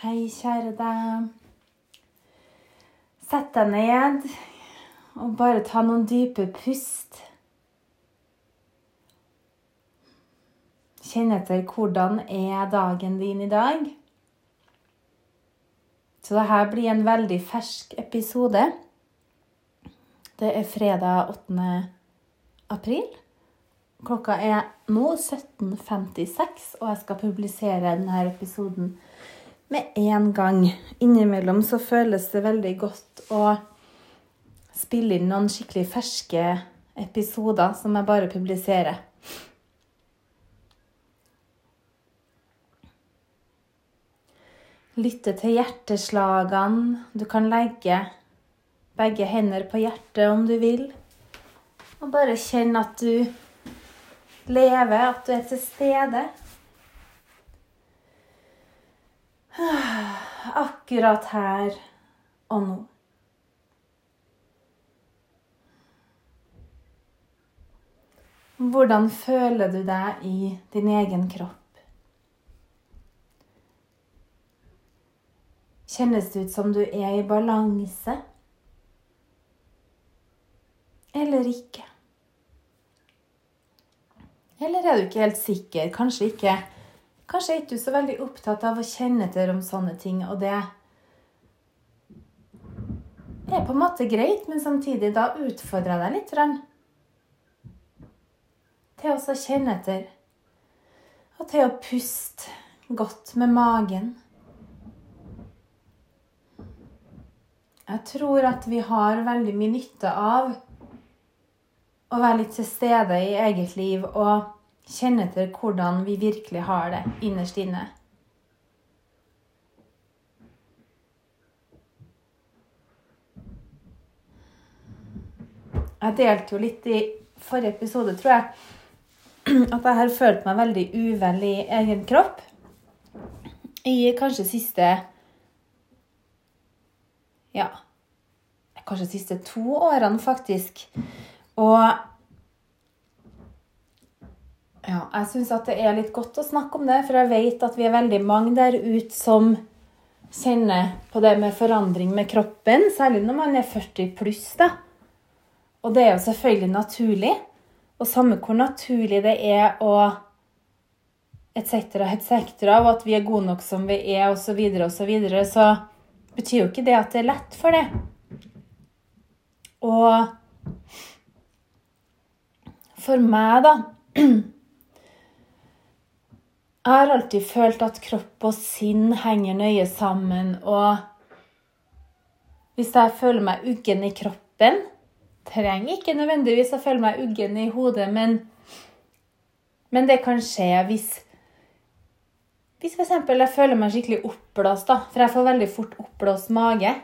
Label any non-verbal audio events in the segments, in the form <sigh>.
Hei, kjære deg. Sett deg ned og bare ta noen dype pust. Kjenn etter hvordan er dagen din i dag. Så dette blir en veldig fersk episode. Det er fredag 8. april. Klokka er nå 17.56, og jeg skal publisere denne episoden med en gang. Innimellom så føles det veldig godt å spille inn noen skikkelig ferske episoder som jeg bare publiserer. Lytte til hjerteslagene. Du kan legge begge hender på hjertet om du vil. Og bare kjenne at du lever, at du er til stede. <sighs> Akkurat her og nå. Hvordan føler du deg i din egen kropp? Kjennes det ut som du er i balanse? Eller ikke? Eller er du ikke helt sikker? Kanskje ikke. Kanskje er ikke du så veldig opptatt av å kjenne etter om sånne ting, og det er på en måte greit, men samtidig da utfordrer jeg deg litt. Til å kjenne etter. Og til å puste godt med magen. Jeg tror at vi har veldig mye nytte av å være litt til stede i eget liv og kjenne etter hvordan vi virkelig har det innerst inne. Jeg delte jo litt i forrige episode, tror jeg, at jeg har følt meg veldig uvel i egen kropp. I kanskje siste Ja, kanskje siste to årene, faktisk. Og ja, jeg syns at det er litt godt å snakke om det, for jeg vet at vi er veldig mange der ute som kjenner på det med forandring med kroppen, særlig når man er 40 pluss. da. Og det er jo selvfølgelig naturlig. Og samme hvor naturlig det er å etc., etc., og at vi er gode nok som vi er, osv., så, videre, og så, videre, så betyr jo ikke det at det er lett for det. Og for meg, da <clears throat> Jeg har alltid følt at kropp og sinn henger nøye sammen, og hvis jeg føler meg uggen i kroppen Trenger ikke nødvendigvis å føle meg uggen i hodet, men, men det kan skje hvis hvis f.eks. jeg føler meg skikkelig oppblåst, da, for jeg får veldig fort oppblåst mage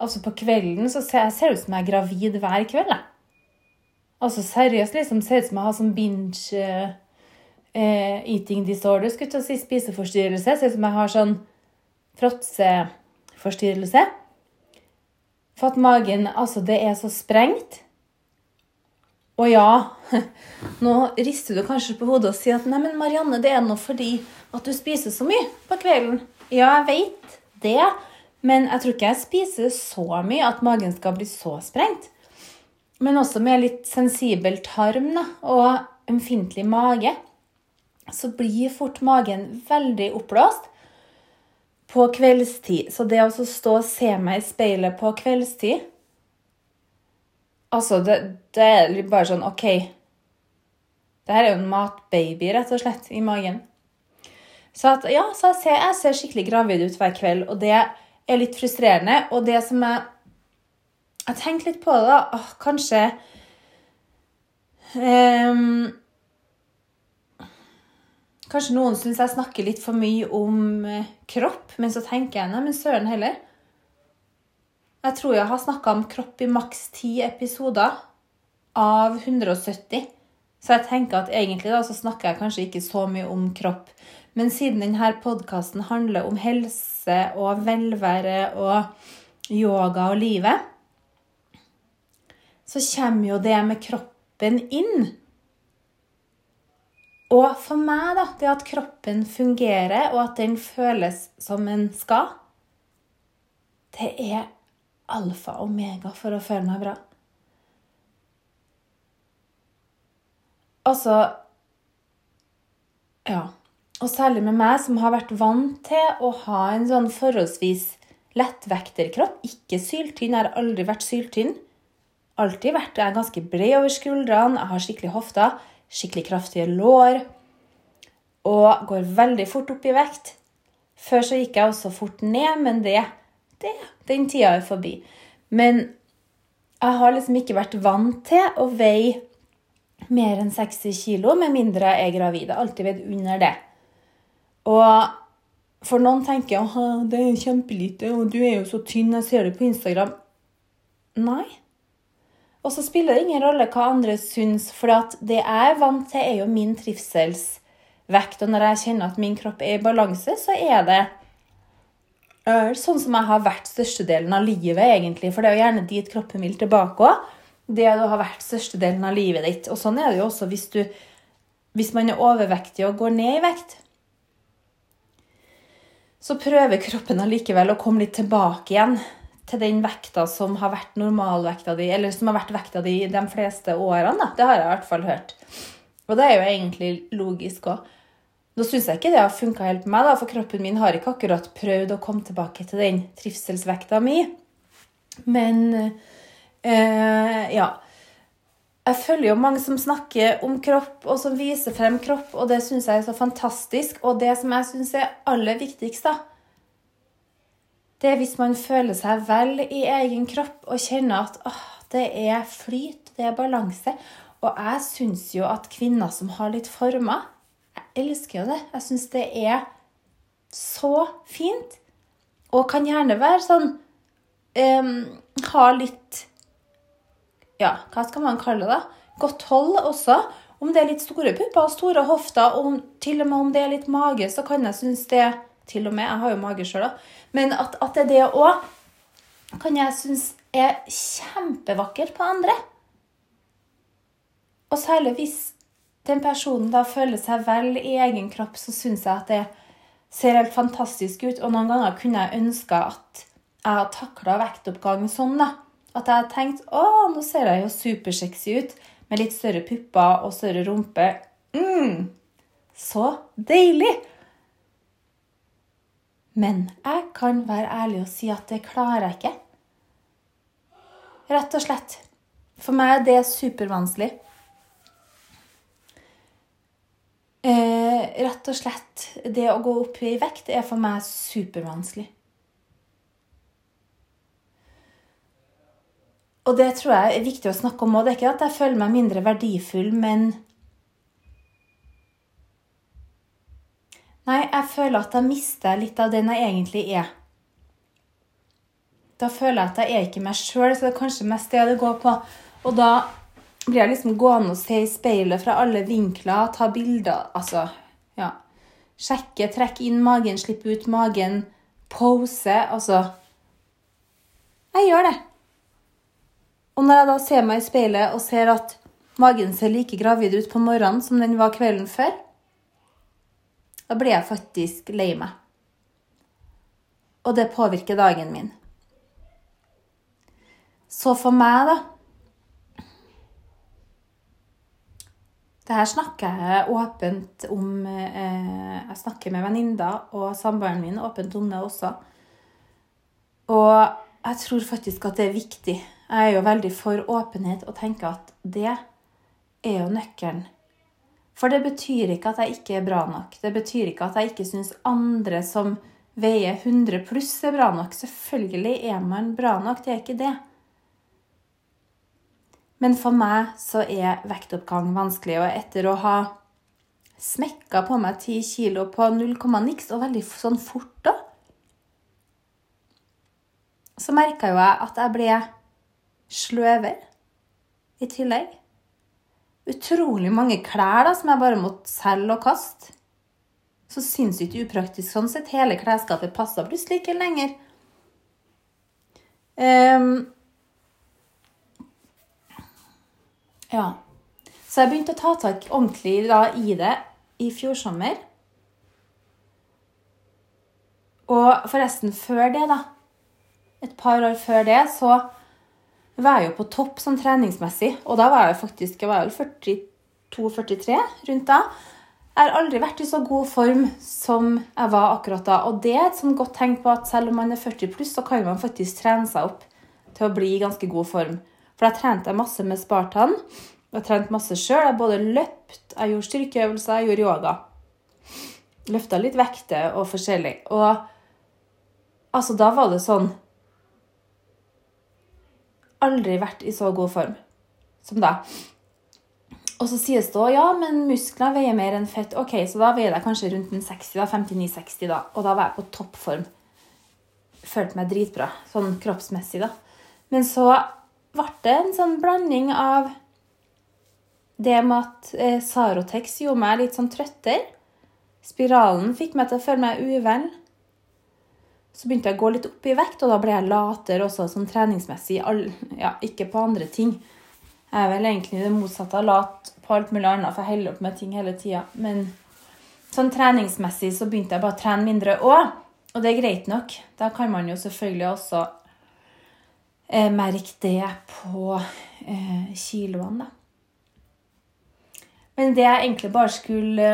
Altså På kvelden så ser jeg ut som jeg er gravid hver kveld. Altså seriøst, liksom. Ser ut som jeg har sånn binge uh, eating disorder, skulle jeg si. Spiseforstyrrelse. Ser ut som jeg har sånn fråtseforstyrrelse. For at magen Altså, det er så sprengt. Og ja, <laughs> nå rister du kanskje på hodet og sier at nei, men Marianne, det er noe fordi at du spiser så mye på kvelden. Ja, jeg vet det, men jeg tror ikke jeg spiser så mye at magen skal bli så sprengt. Men også med litt sensibel tarm da, og ømfintlig mage, så blir fort magen veldig oppblåst på kveldstid. Så det å stå og se meg i speilet på kveldstid Altså, det, det er bare sånn OK. Det her er jo en matbaby, rett og slett, i magen. Så at, ja, så jeg ser, jeg ser skikkelig gravid ut hver kveld, og det er litt frustrerende. Og det som jeg jeg tenkte litt på det, da. Åh, kanskje um, Kanskje noen syns jeg snakker litt for mye om eh, kropp, men så tenker jeg nei, men søren heller. Jeg tror jeg har snakka om kropp i maks ti episoder av 170. Så jeg tenker at egentlig da så snakker jeg kanskje ikke så mye om kropp. Men siden denne podkasten handler om helse og velvære og yoga og livet, så kommer jo det med kroppen inn. Og for meg, da, det at kroppen fungerer, og at den føles som den skal, det er alfa og omega for å føle meg bra. Altså Ja. Og særlig med meg som har vært vant til å ha en sånn forholdsvis lettvekterkropp. Ikke syltynn. Jeg har aldri vært syltynn. Alltid vært jeg er ganske bred over skuldrene. Jeg har skikkelig hofter, skikkelig kraftige lår. Og går veldig fort opp i vekt. Før så gikk jeg også fort ned, men det, det den tida er forbi. Men jeg har liksom ikke vært vant til å veie mer enn 60 kilo, med mindre jeg er gravid. Jeg har alltid veid under det. Og for noen tenker at det er kjempelite, og du er jo så tynn, jeg ser det på Instagram. Nei. Og så spiller det ingen rolle hva andre syns, for det jeg er vant til, er jo min trivselsvekt. Og når jeg kjenner at min kropp er i balanse, så er det sånn som jeg har vært størstedelen av livet, egentlig. For det er jo gjerne dit kroppen vil tilbake òg det du har vært størstedelen av livet ditt. Og sånn er det jo også hvis, du, hvis man er overvektig og går ned i vekt. Så prøver kroppen allikevel å komme litt tilbake igjen til den vekta som har vært normalvekta di, eller som har vært vekta di de fleste årene. Da. Det har jeg i hvert fall hørt. Og det er jo egentlig logisk òg. Nå syns jeg ikke det har funka helt på meg, da, for kroppen min har ikke akkurat prøvd å komme tilbake til den trivselsvekta mi. Men Eh, ja. Jeg følger jo mange som snakker om kropp, og som viser frem kropp, og det syns jeg er så fantastisk. Og det som jeg syns er aller viktigst, da, det er hvis man føler seg vel i egen kropp og kjenner at åh, det er flyt, det er balanse. Og jeg syns jo at kvinner som har litt former Jeg elsker jo det. Jeg syns det er så fint. Og kan gjerne være sånn um, Ha litt ja, hva skal man kalle det? Godt hold også. Om det er litt store pupper og store hofter, og om, til og med om det er litt mage, så kan jeg synes det Til og med, jeg har jo mage sjøl, da. Men at, at, det er det òg, kan jeg synes er kjempevakkert på andre. Og særlig hvis den personen da føler seg vel i egen kropp, så syns jeg at det ser helt fantastisk ut. Og noen ganger kunne jeg ønske at jeg hadde takla vektoppgang sånn, da. At jeg har tenkt å, nå ser jeg jo supersexy ut med litt større pupper og større rumpe. mm, så deilig! Men jeg kan være ærlig og si at det klarer jeg ikke. Rett og slett. For meg er det supervanskelig. Eh, rett og slett. Det å gå opp i vekt er for meg supervanskelig. Og det tror jeg er viktig å snakke om òg. Det er ikke at jeg føler meg mindre verdifull, men Nei, jeg føler at jeg mister litt av den jeg egentlig er. Da føler jeg at jeg er ikke meg sjøl, så det er kanskje mest det det går på. Og da blir jeg liksom gående og se i speilet fra alle vinkler, ta bilder Altså, ja. Sjekke, trekke inn magen, slippe ut magen, pose. Altså Jeg gjør det. Og når jeg da ser meg i speilet og ser at magen ser like gravid ut på morgenen som den var kvelden før, da blir jeg faktisk lei meg. Og det påvirker dagen min. Så for meg, da Det her snakker jeg åpent om eh, Jeg snakker med venninner og samboeren min åpent om det også. Og jeg tror faktisk at det er viktig jeg er jo veldig for åpenhet og tenker at det er jo nøkkelen. For det betyr ikke at jeg ikke er bra nok. Det betyr ikke at jeg ikke syns andre som veier 100 pluss, er bra nok. Selvfølgelig er man bra nok, det er ikke det. Men for meg så er vektoppgang vanskelig, og etter å ha smekka på meg 10 kilo på null komma niks, og veldig sånn fort da, så merka jo jeg at jeg ble sløver i tillegg. Utrolig mange klær da, som jeg bare måtte selge og kaste. Så sinnssykt upraktisk sånn sett. Hele klesskapet passa plutselig ikke lenger. Um, ja. Så jeg begynte å ta tak ordentlig da, i det i fjor sommer. Og forresten, før det, da, et par år før det, så var jeg jo på topp sånn treningsmessig. Og da var jeg faktisk jeg var 42-43 rundt da. Jeg har aldri vært i så god form som jeg var akkurat da. Og det er et sånn godt tegn på at selv om man er 40 pluss, så kan man faktisk trene seg opp til å bli i ganske god form. For da trente jeg masse med Spartan. Jeg trente masse sjøl. Jeg både løpt, jeg gjorde styrkeøvelser, jeg gjorde yoga. Løfta litt vekter og forskjellig. Og altså, da var det sånn Aldri vært i så god form som da. Og så sies det òg ja, men muskler veier mer enn fett. Ok, så da veier jeg kanskje rundt 60, da, 59-60 da. Og da var jeg på toppform. Følte meg dritbra, sånn kroppsmessig, da. Men så ble det en sånn blanding av det med at eh, Sarotex gjorde meg litt sånn trøttere. Spiralen fikk meg til å føle meg uvel. Så begynte jeg å gå litt opp i vekt, og da ble jeg latere også sånn treningsmessig. Ja, ikke på andre ting. Jeg er vel egentlig det motsatte av lat på alt mulig annet, for jeg holder opp med ting hele tida. Men sånn treningsmessig så begynte jeg bare å trene mindre òg. Og det er greit nok. Da kan man jo selvfølgelig også eh, merke det på eh, kiloene, da. Men det jeg egentlig bare skulle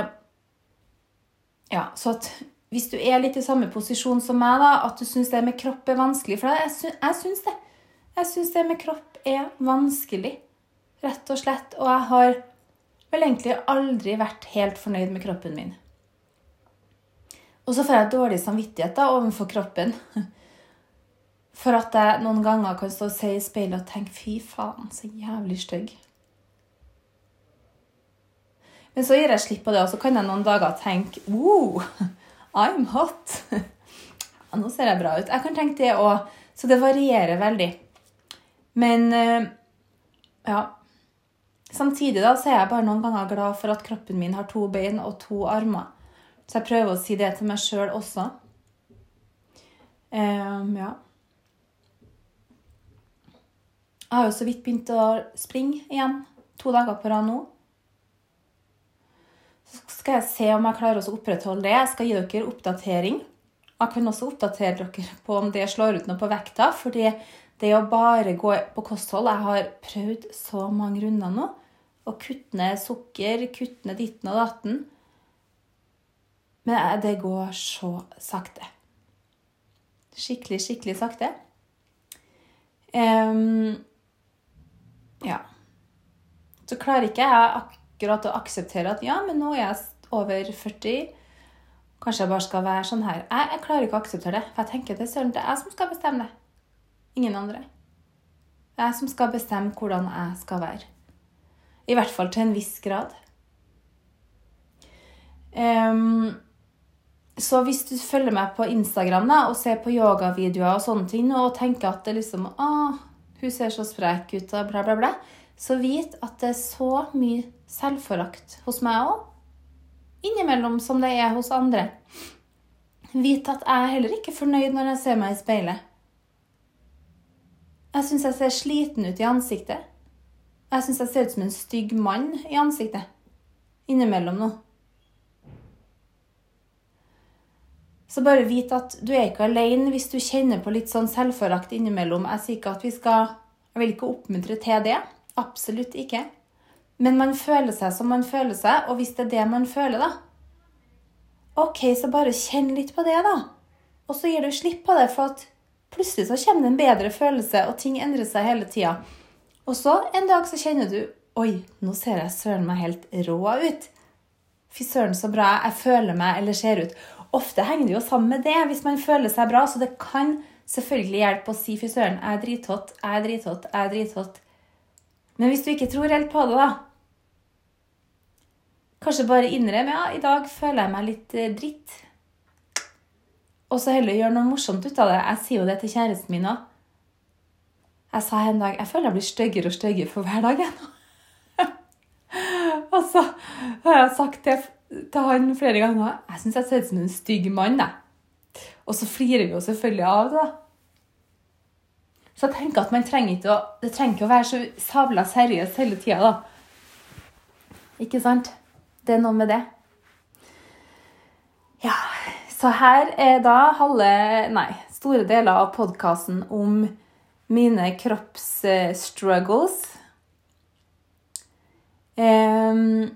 Ja, så at hvis du er litt i samme posisjon som meg, da, at du syns det med kropp er vanskelig For jeg, sy jeg syns det. Jeg syns det med kropp er vanskelig, rett og slett. Og jeg har vel egentlig aldri vært helt fornøyd med kroppen min. Og så får jeg dårlig samvittighet da overfor kroppen. <laughs> For at jeg noen ganger kan stå og se i speilet og tenke 'fy faen, så jævlig stygg'. Men så gir jeg slipp på det, og så kan jeg noen dager tenke wow, I'm hot. <laughs> Ja, nå ser jeg bra ut. Jeg kan tenke det òg. Så det varierer veldig. Men eh, ja. Samtidig da, så er jeg bare noen ganger glad for at kroppen min har to bein og to armer. Så jeg prøver å si det til meg sjøl også. Um, ja. Jeg har jo så vidt begynt å springe igjen. To dager på rad nå. Skal jeg se om jeg klarer å opprettholde det. Jeg skal gi dere oppdatering. Jeg kan også oppdatere dere på om det slår ut noe på vekta. fordi det å bare gå på kosthold Jeg har prøvd så mange runder nå. Å kutte ned sukker, kutte ned ditten og datten. Men det går så sakte. Skikkelig, skikkelig sakte. Um, ja. Så klarer ikke jeg akkurat å akseptere at ja, men nå er jeg over 40. Kanskje jeg bare skal være sånn her. Jeg, jeg klarer ikke å akseptere det. For jeg tenker det er jeg som skal bestemme det. Ingen andre. Jeg som skal bestemme hvordan jeg skal være. I hvert fall til en viss grad. Um, så hvis du følger meg på Instagram da, og ser på yogavideoer og sånne ting, og tenker at det liksom ah, hun ser så sprek ut, og bla, bla, bla så vit at det er så mye selvforakt hos meg òg. Innimellom som det er hos andre. Vit at jeg er heller ikke fornøyd når jeg ser meg i speilet. Jeg syns jeg ser sliten ut i ansiktet. Jeg syns jeg ser ut som en stygg mann i ansiktet. Innimellom nå. Så bare vit at du er ikke alene hvis du kjenner på litt sånn selvforakt innimellom. Jeg sier ikke at vi skal Jeg vil ikke oppmuntre til det. Absolutt ikke. Men man føler seg som man føler seg, og hvis det er det man føler, da OK, så bare kjenn litt på det, da. Og så gir du slipp på det, for plutselig så kommer det en bedre følelse, og ting endrer seg hele tida. Og så en dag så kjenner du Oi, nå ser jeg søren meg helt rå ut. Fy søren, så bra jeg føler meg eller ser ut. Ofte henger det jo sammen med det hvis man føler seg bra, så det kan selvfølgelig hjelpe å si fy søren, jeg er drithot, jeg er drithot, jeg er drithot. Men hvis du ikke tror helt på det, da Kanskje bare innrøm ja, i dag føler jeg meg litt eh, dritt. Og så heller gjøre noe morsomt ut av det. Jeg sier jo det til kjæresten min òg. Jeg sa en dag jeg føler jeg blir styggere og styggere for hver dag. <laughs> og så har jeg sagt det til han flere ganger. Jeg syns jeg ser ut som en stygg mann. Jeg. Og så flirer vi jo selvfølgelig av det. Så jeg tenker at man trenger ikke å, det trenger ikke å være så sabla seriøs hele tida, da. Ikke sant? Det er noe med det. Ja, så her er da halve Nei, store deler av podkasten om mine kroppsstruggles. Um,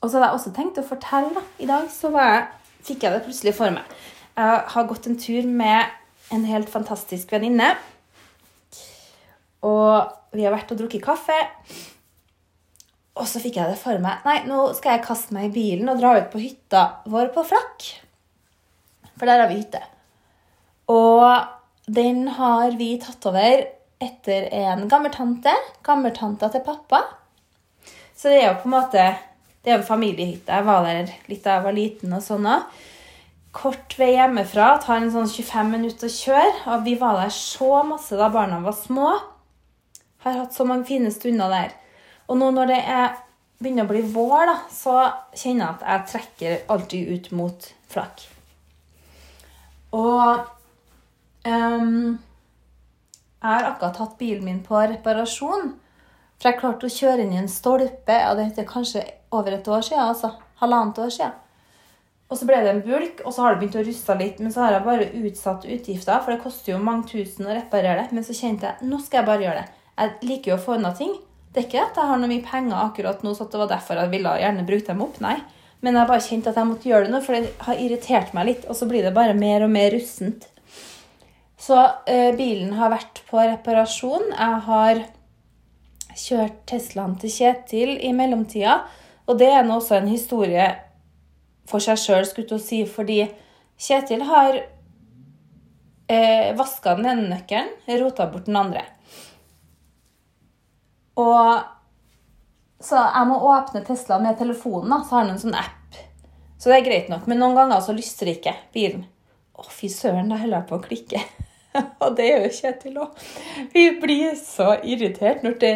og så hadde jeg også tenkt å fortelle da, I dag så jeg, fikk jeg det plutselig for meg. Jeg har gått en tur med en helt fantastisk venninne. Og vi har vært og drukket kaffe. Og så fikk jeg det for meg. Nei, nå skal jeg kaste meg i bilen og dra ut på hytta vår på Flakk. For der har vi hytte. Og den har vi tatt over etter en gammeltante. Gammeltanta til pappa. Så det er jo på en måte Det er jo familiehytte. Jeg var der litt da jeg var liten og sånn òg. Kort vei hjemmefra. Tar en sånn 25 minutter å kjøre. Og vi var der så masse da barna var små. Har hatt så mange fine stunder der. Og nå når det er, begynner å bli vår, da, så kjenner jeg at jeg trekker alltid ut mot flak. Og um, jeg har akkurat tatt bilen min på reparasjon. For jeg klarte å kjøre inn i en stolpe, og det er kanskje over et år siden. altså Halvannet år siden. Og så ble det en bulk, og så har det begynt å ruste litt. Men så har jeg bare utsatt utgifter, for det koster jo mange tusen å reparere det. Men så kjente jeg nå skal jeg bare gjøre det. Jeg liker jo å få unna ting. Det er ikke at jeg har noe mye penger akkurat nå, så det var derfor jeg ville gjerne bruke dem opp. Nei. Men jeg bare kjente at jeg måtte gjøre det nå, for det har irritert meg litt. Og så blir det bare mer og mer russent. Så eh, bilen har vært på reparasjon. Jeg har kjørt Teslaen til Kjetil i mellomtida. Og det er nå også en historie for seg sjøl, skulle jeg si, fordi Kjetil har eh, vaska den ene nøkkelen, rota bort den andre. Og Så jeg må åpne Tesla med telefonen, da, så har han en sånn app. Så det er greit nok. Men noen ganger så lystrer ikke bilen. Å, fy søren, da holder jeg på å klikke. <laughs> Og det gjør Kjetil òg. Vi blir så irritert når det,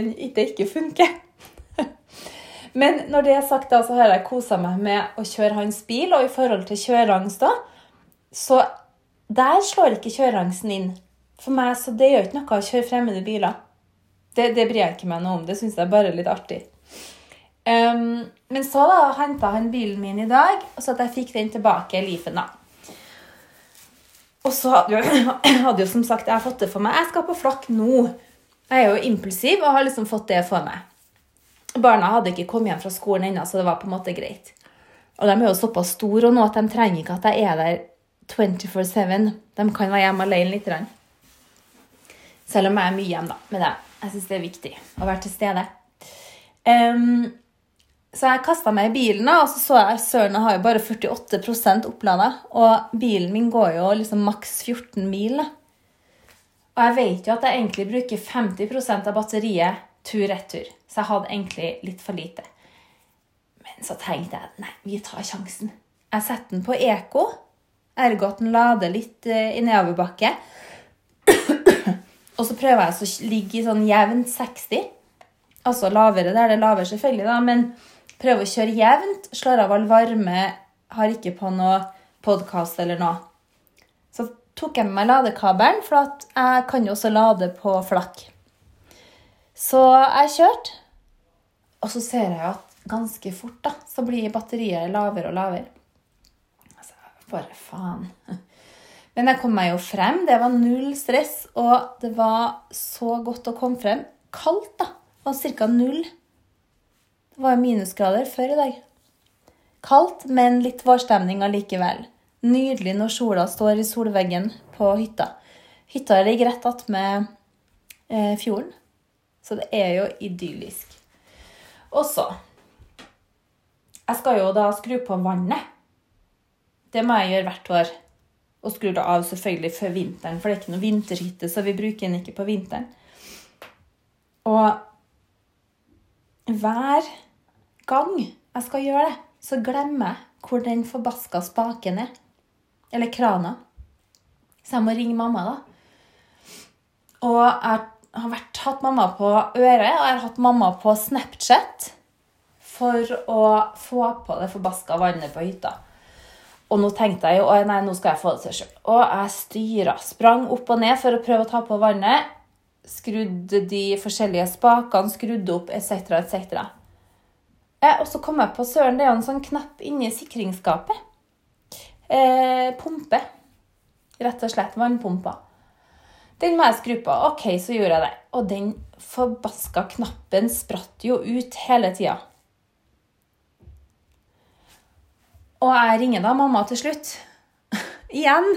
ikke funker. <laughs> Men når det er sagt, da, så har jeg kosa meg med å kjøre hans bil. Og i forhold til kjøreangst, da, så der slår ikke kjøreangsten inn. For meg så det gjør ikke noe å kjøre fremmede biler. Det, det bryr jeg ikke meg noe om. Det syns jeg bare er litt artig. Um, men så da henta han bilen min i dag, så at jeg fikk den tilbake i Leafen. da. Og så hadde jo, <clears throat> hadde jo som sagt jeg fått det for meg. Jeg skal på flakk nå. Jeg er jo impulsiv og har liksom fått det for meg. Barna hadde ikke kommet hjem fra skolen ennå, så det var på en måte greit. Og de er jo såpass store nå at de trenger ikke at jeg er der 24-7. De kan være hjemme alene litt. Selv om jeg er mye hjemme da, med dem. Jeg syns det er viktig å være til stede. Um, så jeg kasta meg i bilen, og så så jeg søren, jeg har jo bare 48% opplada. Og bilen min går jo liksom maks 14 mil. Og jeg vet jo at jeg egentlig bruker 50% av batteriet tur-retur. Så jeg hadde egentlig litt for lite. Men så tenkte jeg nei, vi tar sjansen. Jeg setter den på eko, ergo at den lader litt eh, i nedoverbakke. Og så prøver jeg å ligge i sånn jevnt 60. Altså lavere der det er lavere, selvfølgelig, da, men prøver å kjøre jevnt. Slår av all varme. Har ikke på noe podkast eller noe. Så tok jeg med meg ladekabelen, for jeg kan jo også lade på flakk. Så jeg kjørte, og så ser jeg at ganske fort da, så blir batteriet lavere og lavere. Altså, bare faen. Men jeg kom meg jo frem. Det var null stress, og det var så godt å komme frem. Kaldt, da. Det var ca. null. Det var minusgrader før i dag. Kaldt, men litt vårstemning allikevel. Nydelig når sola står i solveggen på hytta. Hytta ligger rett attmed eh, fjorden, så det er jo idyllisk. Og så Jeg skal jo da skru på vannet. Det må jeg gjøre hvert år. Og skrur det av selvfølgelig før vinteren, for det er ikke noe vinterhytte, så vi bruker den ikke på vinteren. Og hver gang jeg skal gjøre det, så glemmer jeg hvor den forbaska spaken er. Eller krana. Så jeg må ringe mamma, da. Og jeg har vært, hatt mamma på øret, og jeg har hatt mamma på Snapchat for å få på det forbaska vannet på hytta. Og nå tenkte jeg jo nei, nå skal jeg få det til sjøl. Og jeg styra. Sprang opp og ned for å prøve å ta på vannet. Skrudde de forskjellige spakene, skrudde opp etc., etc. Eh, og så kom jeg på søren, det er jo en sånn knapp inni sikringsskapet. eh, pumpe. Rett og slett vannpumpa. Den må jeg skru på. Ok, så gjorde jeg det. Og den forbaska knappen spratt jo ut hele tida. Og jeg ringer da mamma til slutt. <laughs> Igjen.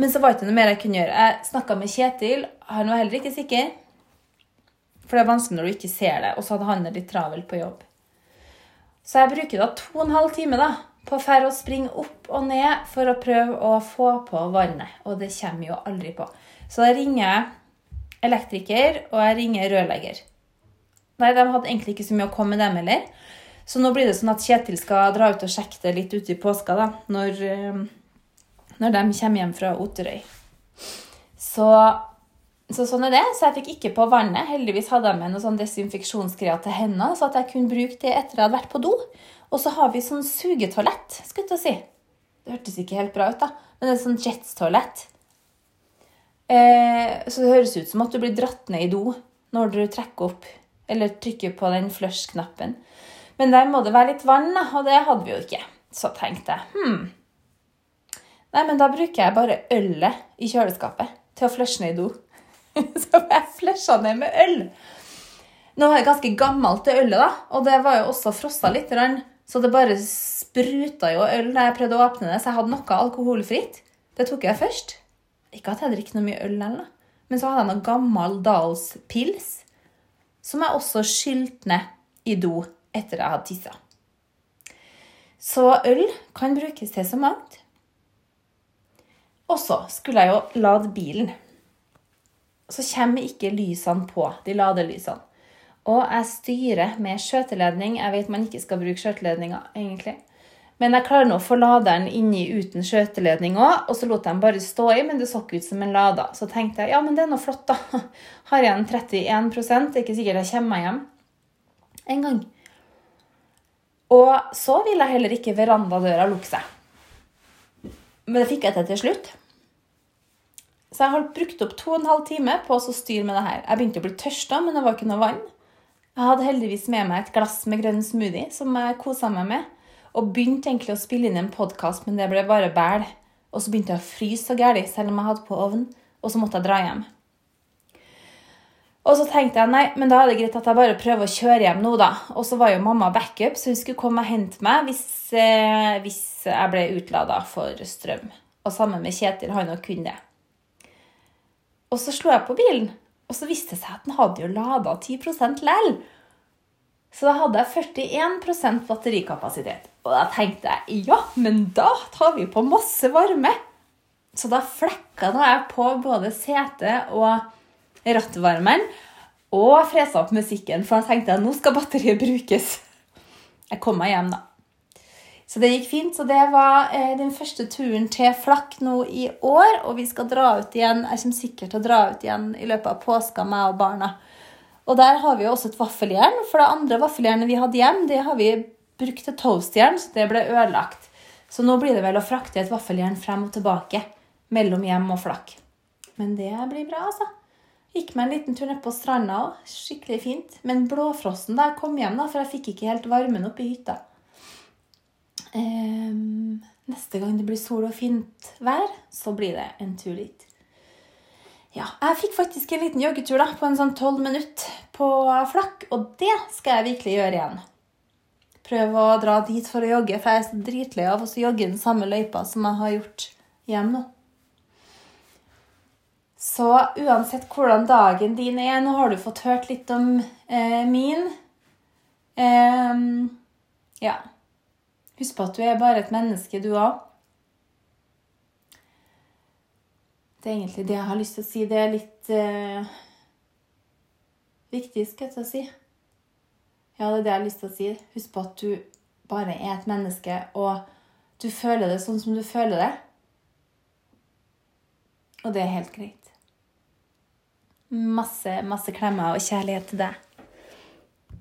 Men så var det ikke noe mer jeg kunne gjøre. Jeg snakka med Kjetil. Han var heller ikke sikker. For det er vanskelig når du ikke ser det. Og så hadde han det litt travelt på jobb. Så jeg bruker da to og en halv time da, på å springe opp og ned for å prøve å få på vannet. Og det kommer jo aldri på. Så da ringer jeg elektriker, og jeg ringer rørlegger. Nei, de hadde egentlig ikke så mye å komme med dem heller. Så nå blir det sånn at Kjetil skal dra ut og sjekke det litt ute i påska, da, når, eh, når de kommer hjem fra Oterøy. Så, så, sånn er det. Så jeg fikk ikke på vannet. Heldigvis hadde jeg med noe sånn desinfeksjonsgreier til hendene, så at jeg kunne bruke det etter jeg hadde vært på do. Og så har vi sånn sugetoalett, skulle jeg si. Det hørtes ikke helt bra ut, da, men det er sånn jetstoalett. Eh, så det høres ut som at du blir dratt ned i do når du trekker opp eller trykker på den flush-knappen. Men der må det være litt vann, og det hadde vi jo ikke. Så tenkte jeg hm. Nei, men da bruker jeg bare ølet i kjøleskapet til å flushe ned i do. <laughs> så jeg flasha ned med øl. Nå var det ganske gammelt, det ølet, da. Og det var jo også frossa litt. Så det bare spruta jo øl da jeg prøvde å åpne det, så jeg hadde noe alkoholfritt. Det tok jeg først. Ikke at jeg drikker noe mye øl, eller men så hadde jeg noe gammel Dahls pils som jeg også skylte ned i do etter jeg hadde tissa. Så øl kan brukes til så mangt. Og så skulle jeg jo lade bilen. Så kommer ikke lysene på, de ladelysene. Og jeg styrer med skjøteledning. Jeg vet man ikke skal bruke skjøteledninger, egentlig. Men jeg klarer nå å få laderen inni uten skjøteledning òg. Og så lot jeg den bare stå i, men det så ikke ut som en lader. Så tenkte jeg ja, men det er nå flott, da. <laughs> Har igjen 31 Det er ikke sikkert jeg kommer meg hjem en gang. Og så ville jeg heller ikke verandadøra lukke seg. Men det fikk jeg til til slutt. Så jeg har brukt opp to og en halv time på å styre med det her. Jeg begynte å bli tørsta, men det var ikke noe vann. Jeg hadde heldigvis med meg et glass med grønn smoothie som jeg kosa meg med. Og begynte egentlig å spille inn en podkast, men det ble bare bæl. Og så begynte jeg å fryse så gæli, selv om jeg hadde på ovn. Og så måtte jeg dra hjem. Og så tenkte jeg nei, men da er det greit at jeg bare prøver å kjøre hjem nå, da. Og så var jo mamma backup, så hun skulle komme og hente meg hvis, eh, hvis jeg ble utlada for strøm. Og sammen med Kjetil, han òg kunne det. Og så slo jeg på bilen, og så viste det seg at den hadde jo lada 10 lell. Så da hadde jeg 41% batterikapasitet. Og da tenkte jeg ja, men da tar vi på masse varme. Så da flekka jeg på både setet og rattvarmeren og fresa opp musikken, for da tenkte jeg nå skal batteriet brukes. Jeg kom meg hjem, da. Så det gikk fint. Så det var eh, den første turen til Flakk nå i år. Og vi skal dra ut igjen. Jeg kommer sikkert til å dra ut igjen i løpet av påska, meg og barna. Og der har vi også et vaffeljern. For det andre vaffeljernet vi hadde hjem, det har vi brukt til toastjern, så det ble ødelagt. Så nå blir det vel å frakte et vaffeljern frem og tilbake mellom hjem og flakk. Men det blir bra, altså. Gikk meg en liten tur ned på stranda òg. Skikkelig fint. Men blåfrosten da jeg kom hjem, da, for jeg fikk ikke helt varmen opp i hytta. Um, neste gang det blir sol og fint vær, så blir det en tur dit. Ja, jeg fikk faktisk en liten joggetur da, på en sånn tolv minutter på flakk, og det skal jeg virkelig gjøre igjen. Prøve å dra dit for å jogge, for jeg er så dritlei av å jogge den samme løypa som jeg har gjort hjem nå. Så uansett hvordan dagen din er, nå har du fått hørt litt om eh, min. Eh, ja. Husk på at du er bare et menneske, du òg. Det er egentlig det jeg har lyst til å si. Det er litt uh, viktig, skal jeg si. Ja, det er det jeg har lyst til å si. Husk på at du bare er et menneske, og du føler det sånn som du føler det. Og det er helt greit. Masse, masse klemmer og kjærlighet til deg.